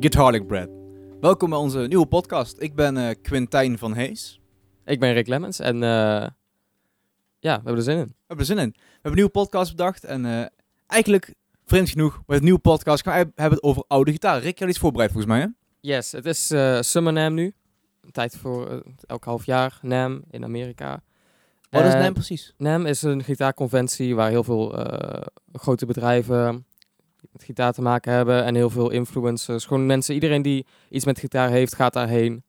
Guitaric Brad. Welkom bij onze nieuwe podcast. Ik ben eh, Quintijn van Hees. Ik ben Rick Lemmens en eh, ja, we hebben er zin in. We hebben er zin in. We hebben een nieuwe podcast bedacht en eh, eigenlijk, vreemd genoeg, met een nieuwe podcast gaan we hebben het over oude gitaar. Rick, je had iets voorbereid volgens mij, hè? Yes, het is Summer NAM nu. Tijd voor elk half jaar NAM in Amerika. Wat is NAM precies? NAM is een gitaarconventie waar heel veel grote bedrijven met gitaar te maken hebben en heel veel influencers. Gewoon mensen, iedereen die iets met gitaar heeft, gaat daarheen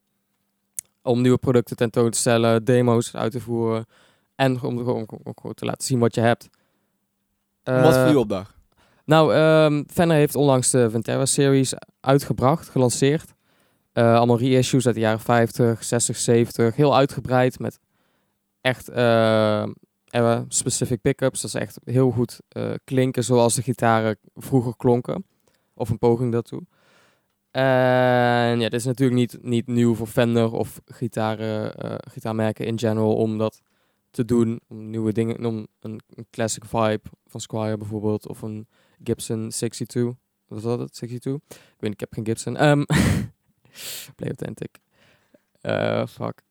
om nieuwe producten tentoon te stellen, demo's uit te voeren en om gewoon te laten zien wat je hebt. Wat Eh, voor je opdracht? Nou, ehm Fender heeft onlangs de Ventura Series uitgebracht, gelanceerd. Eh, allemaal reissues uit de jaren 50, 60, 70. Heel uitgebreid met echt eh, era specific pickups. Dat is echt heel goed eh, klinken zoals de gitaren vroeger klonken. Of een poging daartoe. En ja, dit is natuurlijk niet, niet nieuw voor Fender of gitaren, eh, gitaarmerken in general om dat te doen. Om nieuwe dingen, om een, een classic vibe van Squire bijvoorbeeld. Of een Gibson 62. Wat was dat? 62? Ik weet niet, ik heb geen Gibson. Ehm Play Authentic. Eh fuck.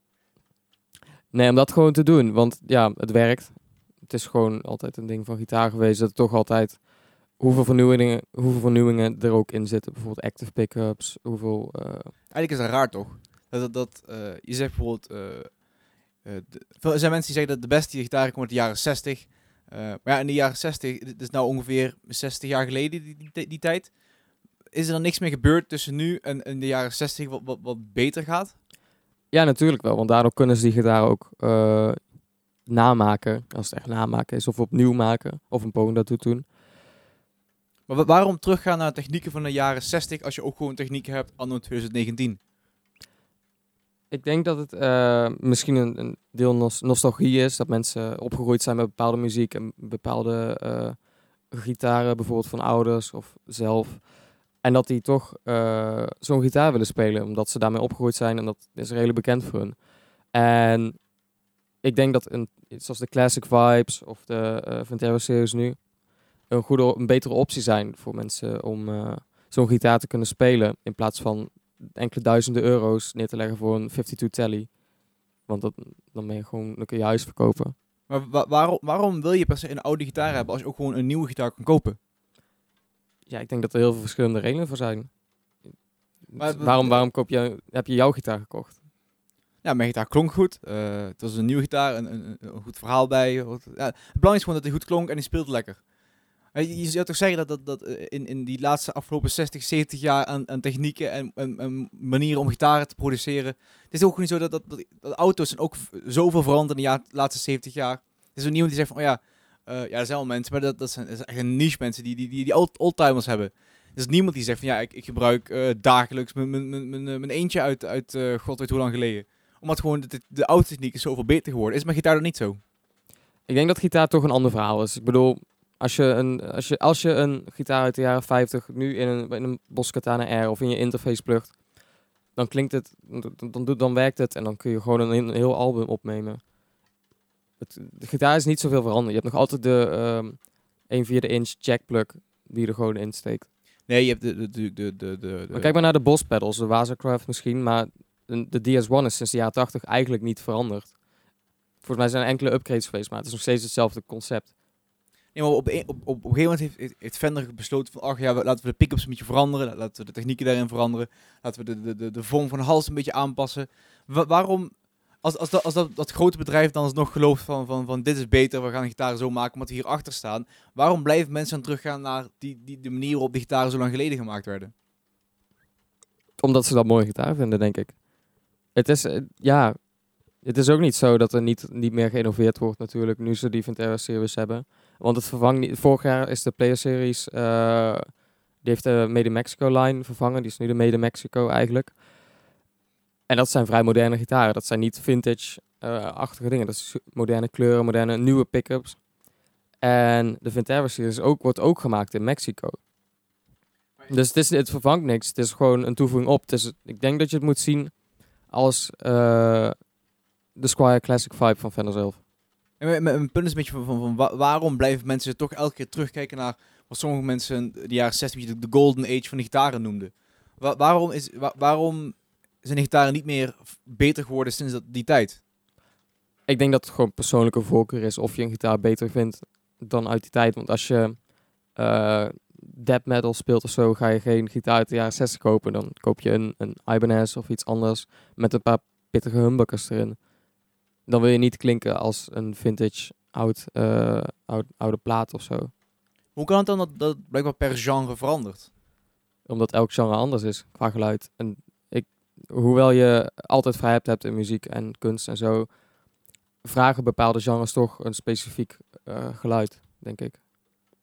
Nee, om dat gewoon te doen. Want ja, het werkt. Het is gewoon altijd een ding van gitaar geweest. Dat er toch altijd hoeveel vernieuwingen, hoeveel vernieuwingen er ook in zitten. Bijvoorbeeld active pickups. Hoeveel... eh, Eigenlijk is het raar toch? Dat, dat, dat eh, je zegt bijvoorbeeld, eh, de- er zijn mensen die zeggen dat de beste gitaren komen uit de jaren 60. Eh, maar ja, in de jaren 60, dit is nou ongeveer 60 jaar geleden, die, die, die tijd. Is er dan niks meer gebeurd tussen nu en, en de jaren 60 wat, wat, wat beter gaat? Ja, natuurlijk wel. Want daardoor kunnen ze die gitaar ook eh, namaken. Als het echt namaken is. Of opnieuw maken. Of een poging daartoe doen. Maar wa- waarom teruggaan naar technieken van de jaren 60 als je ook gewoon technieken hebt anno 2019? Ik denk dat het eh, misschien een, een deel nos- nostalgie is. Dat mensen opgegroeid zijn met bepaalde muziek en bepaalde eh, gitaren, bijvoorbeeld van ouders of zelf. En dat die toch eh, zo'n gitaar willen spelen, omdat ze daarmee opgegroeid zijn en dat is redelijk bekend voor hun. En ik denk dat een, zoals de Classic Vibes of de eh Ventero Series nu een, goede, een betere optie zijn voor mensen om eh, zo'n gitaar te kunnen spelen. In plaats van enkele duizenden euro's neer te leggen voor een 52 Telly. Want dat, dan ben je gewoon, dan kun je huis verkopen. Maar wa- waarom, waarom wil je per se een oude gitaar hebben als je ook gewoon een nieuwe gitaar kan kopen? Ja, ik denk dat er heel veel verschillende redenen voor zijn. Maar waarom, waarom koop je, heb je jouw gitaar gekocht? Ja, mijn gitaar klonk goed. Eh, het was een nieuwe gitaar, een, een, een- goed verhaal bij. Wat- Ja, het belangrijkste is gewoon dat hij goed klonk en hij speelt lekker. Eh, Je, je zou toch zeggen dat, dat, dat eh, in, in die laatste afgelopen 60, 70 jaar aan, aan technieken en, en, en manieren om gitaren te produceren. Het is ook niet zo dat, dat, dat, dat auto's zijn ook zoveel veranderd in de jaar- laatste 70 jaar. Er is ook niemand die zegt van, oh ja, eh, ja, er zijn wel mensen, maar dat, dat, zijn, echt een niche mensen die die, die, die old, oldtimers hebben. Er is niemand die zegt van, ja, ik, ik gebruik eh, dagelijks eh, mijn eentje uit, uit god weet hoe lang geleden. Omdat gewoon de, de, de oude techniek is zoveel beter geworden. Is mijn gitaar dan niet zo? Ik denk dat gitaar toch een ander verhaal is. Ik bedoel, als je een, als je, als je een gitaar uit de jaren 50 nu in een, in een Boss Katana R of in je interface plugt, dan klinkt het, dan, dan, dan werkt het en dan kun je gewoon een heel album opnemen. Het, de gitaar is niet zoveel veranderd. Je hebt nog altijd de ehm 1 vierde inch jackplug die er gewoon in steekt. Nee, je hebt de... de, de, de, de, Maar kijk maar naar de Boss pedals, de Wazacraft misschien, maar de, de DS1 is sinds de jaren 80 eigenlijk niet veranderd. Volgens mij zijn er enkele upgrades geweest, maar het is nog steeds hetzelfde concept. Nee, maar op, een- op, op, op een gegeven moment heeft, heeft- heeft Fender besloten van... Ach ja, we- laten we de pickups een beetje veranderen. Laten we de technieken daarin veranderen. Laten we de, de, de, de vorm van de hals een beetje aanpassen. Wa- waarom... Als, als, dat, als dat, grote bedrijf dan nog gelooft van, van, van dit is beter, we gaan de gitaren zo maken omdat we hierachter staan. Waarom blijven mensen dan teruggaan naar die, die, de manier waarop de gitaren zo lang geleden gemaakt werden? Omdat ze dat mooie gitaar vinden, denk ik. Het is, eh, ja, het is ook niet zo dat er niet, niet meer geïnnoveerd wordt natuurlijk, nu ze die Ventera Series hebben. Want het vervangt niet, vorig jaar is de Player Series, eh, die heeft de Made in Mexico line vervangen, die is nu de Made in Mexico eigenlijk. En dat zijn vrij moderne gitaren, dat zijn niet vintage-achtige dingen. Dat is moderne kleuren, moderne nieuwe pickups. En de Ventera Series ook, wordt ook gemaakt in Mexico. Dus het, is, het vervangt niks. Het is gewoon een toevoeging op. Ik denk dat je het moet zien als eh, de Squire Classic Vibe van Fender zelf. En mijn, punt is een beetje van, van, van wa- waarom blijven mensen toch elke keer terugkijken naar wat sommige mensen de jaren 60 de, de golden age van de gitaren noemden. Wa- waarom, is, wa- waarom zijn gitaren niet meer beter geworden sinds dat, die tijd? Ik denk dat het gewoon persoonlijke voorkeur is of je een gitaar beter vindt dan uit die tijd. Want als je eh death metal speelt of zo, ga je geen gitaar uit de jaren 60 kopen. Dan koop je een, een Ibanez of iets anders met een paar pittige humbuckers erin. Dan wil je niet klinken als een vintage oud, eh, oud, oude plaat of zo. Hoe kan het dan dat dat blijkbaar per genre verandert? Omdat elk genre anders is qua geluid. En hoewel je altijd vrijheid hebt in muziek en kunst en zo, vragen bepaalde genres toch een specifiek eh, geluid, denk ik.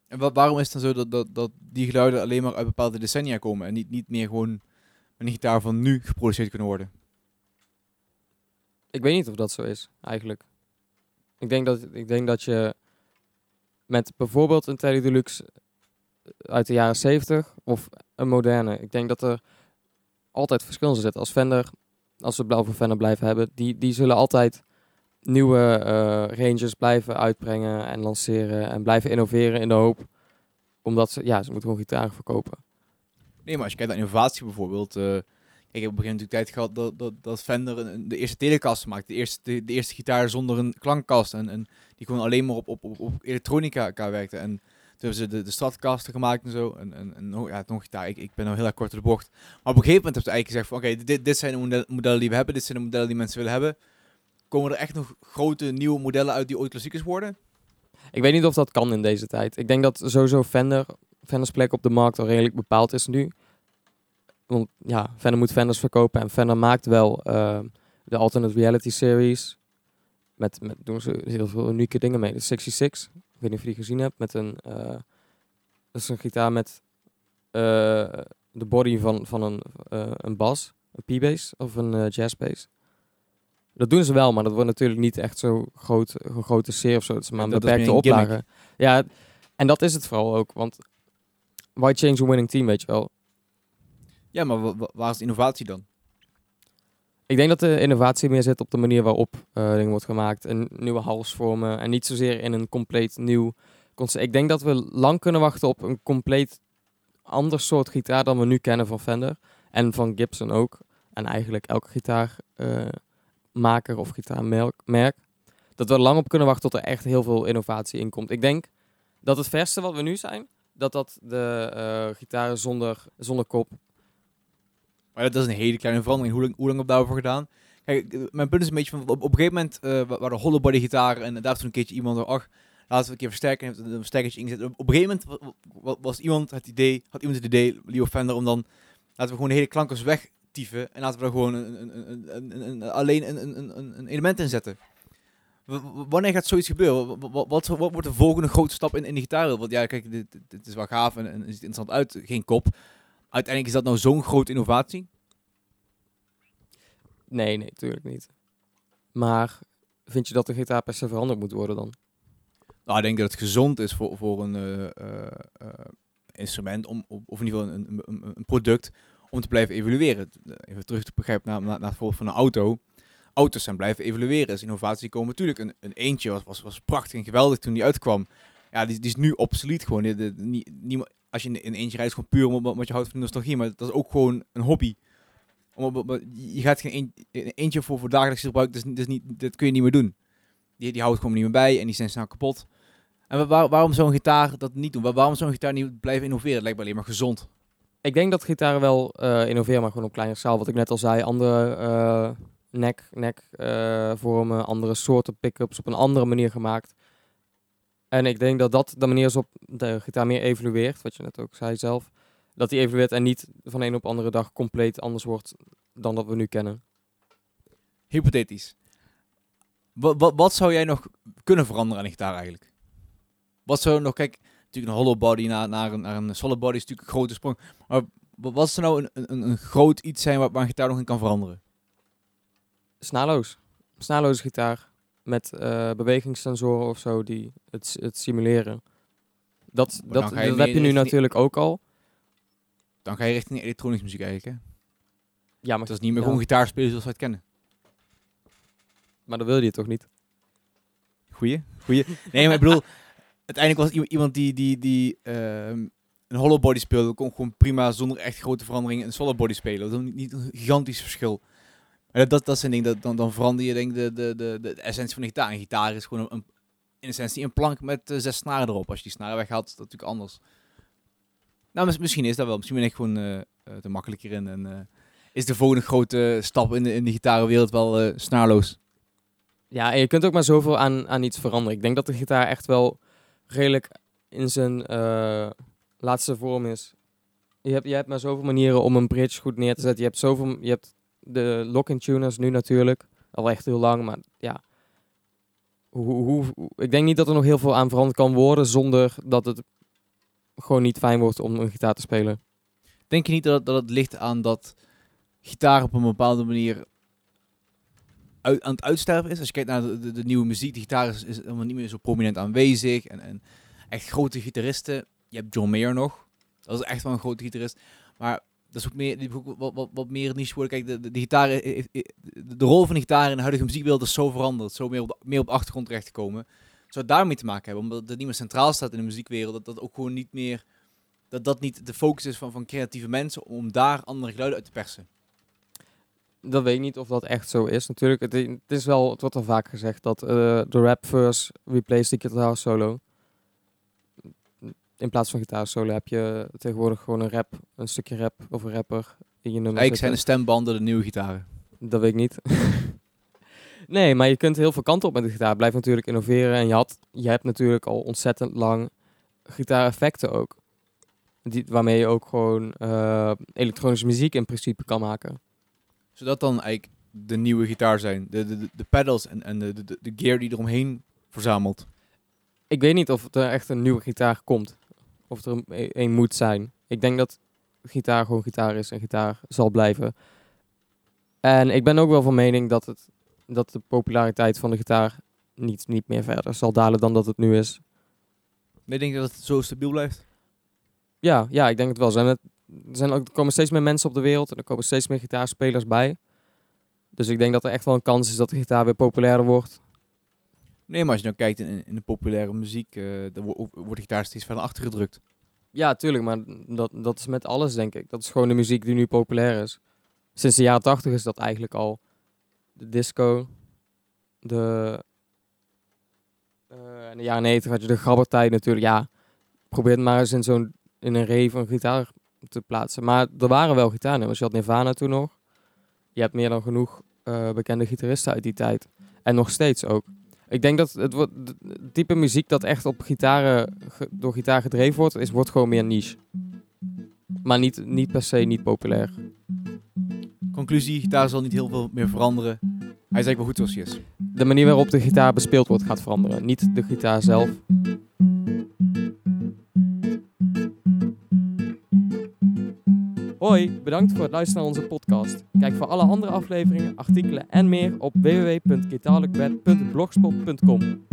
En wa- waarom is het dan zo dat, dat, dat die geluiden alleen maar uit bepaalde decennia komen en niet, niet meer gewoon een gitaar van nu geproduceerd kunnen worden? Ik weet niet of dat zo is, eigenlijk. Ik denk dat, ik denk dat je met bijvoorbeeld een Tele Deluxe uit de jaren 70 of een moderne, ik denk dat er altijd verschil in zit. Als Fender, als we het over Fender blijven hebben, die, die zullen altijd nieuwe eh ranges blijven uitbrengen en lanceren en blijven innoveren in de hoop. Omdat ze, ja, ze moeten gewoon gitaren verkopen. Nee, maar als je kijkt naar innovatie bijvoorbeeld. eh, ik heb op gegeven moment natuurlijk tijd gehad dat, dat, dat Fender een, de eerste telekast maakte. De eerste, de, de eerste gitaar zonder een klankkast. En, en die gewoon alleen maar op, op, op, op elektronica werkte. En toen hebben ze de, de gemaakt en zo. En, en, ja, nog gitaar. Ik, ik ben nou heel erg kort door de bocht. Maar op een gegeven moment hebben ze eigenlijk gezegd van... Oké, dit, dit zijn de model- modellen die we hebben. Dit zijn de modellen die mensen willen hebben. Komen er echt nog grote nieuwe modellen uit die ooit klassiekers worden? Ik weet niet of dat kan in deze tijd. Ik denk dat sowieso Fender, Fenders plek op de markt al redelijk bepaald is nu. Want ja, Fender moet Fenders verkopen en Fender maakt wel eh, de alternate reality series. Met, met doen ze heel veel unieke dingen mee. De 66, ik weet niet of je die gezien hebt, met een, eh, dat is een gitaar met eh, de body van, van een, eh, een bas, een P-bass of een eh, jazz-bass. Dat doen ze wel, maar dat wordt natuurlijk niet echt zo groot, een grote serie of zo. Het is maar een beperkte gimmick. oplage. Ja, en dat is het vooral ook, want why change a winning team, weet je wel. Ja, maar wa- wa- waar is de innovatie dan? Ik denk dat de innovatie meer zit op de manier waarop eh dingen wordt gemaakt. En nieuwe halsvormen. En niet zozeer in een compleet nieuw concept. Ik denk dat we lang kunnen wachten op een compleet ander soort gitaar dan we nu kennen van Fender. En van Gibson ook. En eigenlijk elke gitaarmaker of gitaarmerk. merk. Dat we lang op kunnen wachten tot er echt heel veel innovatie in komt. Ik denk dat het verste wat we nu zijn, dat dat de eh, gitaren zonder, zonder kop Maar dat is een hele kleine verandering. Hoe lang, hoe lang heb je daarover gedaan? Kijk, eh, mijn punt is een beetje van... Op, op een gegeven moment eh wa- waren hollow body gitaren... en daar toen een keertje iemand... er, ach, laten we een keer versterken. En heeft een versterkertje ingezet. Op, op een gegeven moment wa- wa- was iemand het idee... had iemand het idee, Leo Fender... om dan... laten we gewoon de hele klankers wegtieven... en laten we er gewoon een, een, een, een, een- een- alleen een, element in zetten. Wanneer gaat zoiets gebeuren? Wat, wat, wordt de volgende grote stap in, in de gitaar? Want ja, kijk, dit, is wel gaaf en, en het ziet er interessant uit. Geen kop. Uiteindelijk is dat nou zo'n grote innovatie? Nee, nee, natuurlijk niet. Maar vind je dat de gitaar per se veranderd moet worden dan? Nou, ik denk dat het gezond is voor, voor een eh, eh, eh, instrument, om, of of in ieder geval een, een, een, product, om te blijven evalueren. Even terug te begrijpen naar, naar, naar het voorbeeld van een auto. Auto's zijn blijven evalueren. Dus innovatie komen natuurlijk. Een, een eentje was, was, was prachtig en geweldig toen die uitkwam. Ja, die, die is nu obsolet gewoon. De, de- nie- niemand- als je in in eentje rijdt, gewoon puur omdat, omdat je houdt van nostalgie. Maar dat is ook gewoon een hobby. Om, om- je gaat geen een, een eentje voor, voor dagelijks gebruik, dat, is, niet- dat, kun je niet meer doen. Die, die houdt gewoon niet meer bij en die zijn snel kapot. En wa- waar- waarom zou een gitaar dat niet doen? Wa- waarom zou een gitaar niet blijven innoveren? Het lijkt me alleen maar gezond. Ik denk dat gitaren wel eh, innoveren, maar gewoon op kleine schaal. Wat ik net al zei, andere eh nek, nek eh, vormen, andere soorten pick-ups op een andere manier gemaakt. En ik denk dat dat de manier is op de gitaar meer evolueert, wat je net ook zei zelf. Dat die evolueert en niet van een op andere dag compleet anders wordt dan dat we nu kennen. Hypothetisch. Wat, wat, wat zou jij nog kunnen veranderen aan een gitaar eigenlijk? Wat zou nog, kijk, natuurlijk een hollow body naar, naar, een, naar een solid body is natuurlijk een grote sprong. Maar wa- wat zou nou een, een, een groot iets zijn waar, waar een gitaar nog in kan veranderen? Snaloos. Snaloos gitaar met eh, bewegingssensoren of zo die het, het simuleren. Dat, Maar dat, heb je nu richting- natuurlijk ook al. Dan ga je richting elektronische muziek eigenlijk, hè? Ja, maar, Dat is niet meer ja, gewoon gitaar spelen zoals we het kennen. maar dan wil je het toch niet? Goeie, goeie. Nee, maar ik bedoel, uiteindelijk was iemand die, die, die ehm, een hollow body speelde, kon gewoon prima zonder echt grote veranderingen een solid body spelen. Dat is niet, niet een gigantisch verschil. Dat, dat, dat zijn dingen, dat, dan, dan verander je denk de, de, de, de, essentie van de gitaar. Een gitaar is gewoon een, een- in essentie een plank met eh, zes snaren erop. Als je die snaren weghaalt, is dat natuurlijk anders. Nou, mis- misschien is dat wel. Misschien ben ik gewoon eh, te makkelijk hierin. En is de volgende grote stap in de, in de gitarenwereld wel snaarloos. Ja, en je kunt ook maar zoveel aan, aan iets veranderen. Ik denk dat de gitaar echt wel redelijk in zijn laatste vorm is. Je hebt, je hebt maar zoveel manieren om een bridge goed neer te zetten. Je hebt zoveel, je hebt de lock-in tuners nu natuurlijk. Al echt heel lang, maar ja. Hoe, hoe, ik denk niet dat er nog heel veel aan veranderd kan worden zonder dat het gewoon niet fijn wordt om een gitaar te spelen. Denk je niet dat, dat het ligt aan dat gitaar op een bepaalde manier uit, aan het uitsterven is? Als je kijkt naar de nieuwe muziek, de gitaar is, is helemaal niet meer zo prominent aanwezig. En, en echt grote gitaristen. Je hebt John Mayer nog. Dat is echt wel een grote gitarist. Maar dat is ook meer, ook wat, wat, meer niche worden. Kijk, de, de, de gitaar, de, rol van de gitaar in de huidige muziekwereld is zo veranderd. Zo meer op, de, meer op achtergrond terechtgekomen. Zou het daarmee te maken hebben? Omdat het niet meer centraal staat in de muziekwereld. Dat dat ook gewoon niet meer dat dat niet de focus is van, van creatieve mensen om daar andere geluiden uit te persen. Dat weet ik niet of dat echt zo is. Natuurlijk, het, het is wel, het wordt al vaak gezegd dat eh, de rap verse replace de gitaar solo. In plaats van gitaar solo heb je tegenwoordig gewoon een rap, een stukje rap of een rapper in je nummer Eigenlijk zijn de stembanden de nieuwe gitaren. Dat weet ik niet. nee, maar je kunt heel veel kanten op met de gitaar. Blijf natuurlijk innoveren. En je, had, je hebt natuurlijk al ontzettend lang gitaareffecten ook. Die, waarmee je ook gewoon eh, elektronische muziek in principe kan maken. Zodat dan eigenlijk de nieuwe gitaar zijn. De, de, de, de pedals en, en de, de, de gear die eromheen verzamelt. Ik weet niet of er echt een nieuwe gitaar komt. Of er een, een moet zijn. Ik denk dat gitaar gewoon gitaar is en gitaar zal blijven. En ik ben ook wel van mening dat, het, dat de populariteit van de gitaar niet, niet meer verder zal dalen dan dat het nu is. Nee, denk je dat het zo stabiel blijft? Ja, ja ik denk het wel. Zijn het, er, zijn ook, er komen steeds meer mensen op de wereld en er komen steeds meer gitaarspelers bij. Dus ik denk dat er echt wel een kans is dat de gitaar weer populairder wordt. Nee, maar als je nou kijkt in, in de populaire muziek, eh dan wo- wordt de gitaar steeds verder achtergedrukt. Ja, tuurlijk, maar dat, dat is met alles, denk ik. Dat is gewoon de muziek die nu populair is. Sinds de jaren tachtig is dat eigenlijk al. De disco, de... eh in de jaren 90 had je de grabbertijd natuurlijk. Ja, probeer het maar eens in zo'n in een rave een gitaar te plaatsen. Maar er waren wel gitaarnummers. Je had Nirvana toen nog. Je hebt meer dan genoeg eh, bekende gitaristen uit die tijd. En nog steeds ook. Ik denk dat het, wordt- het type muziek dat echt op gitaren, ge- door gitaar gedreven wordt, is, wordt gewoon meer niche. Maar niet, niet per se niet populair. Conclusie, gitaar zal niet heel veel meer veranderen. Hij is eigenlijk wel goed zoals hij is. De manier waarop de gitaar bespeeld wordt gaat veranderen. Niet de gitaar zelf. Hoi, bedankt voor het luisteren naar onze podcast. Kijk voor alle andere afleveringen, artikelen en meer op www.guitarlukbed.blogspot.com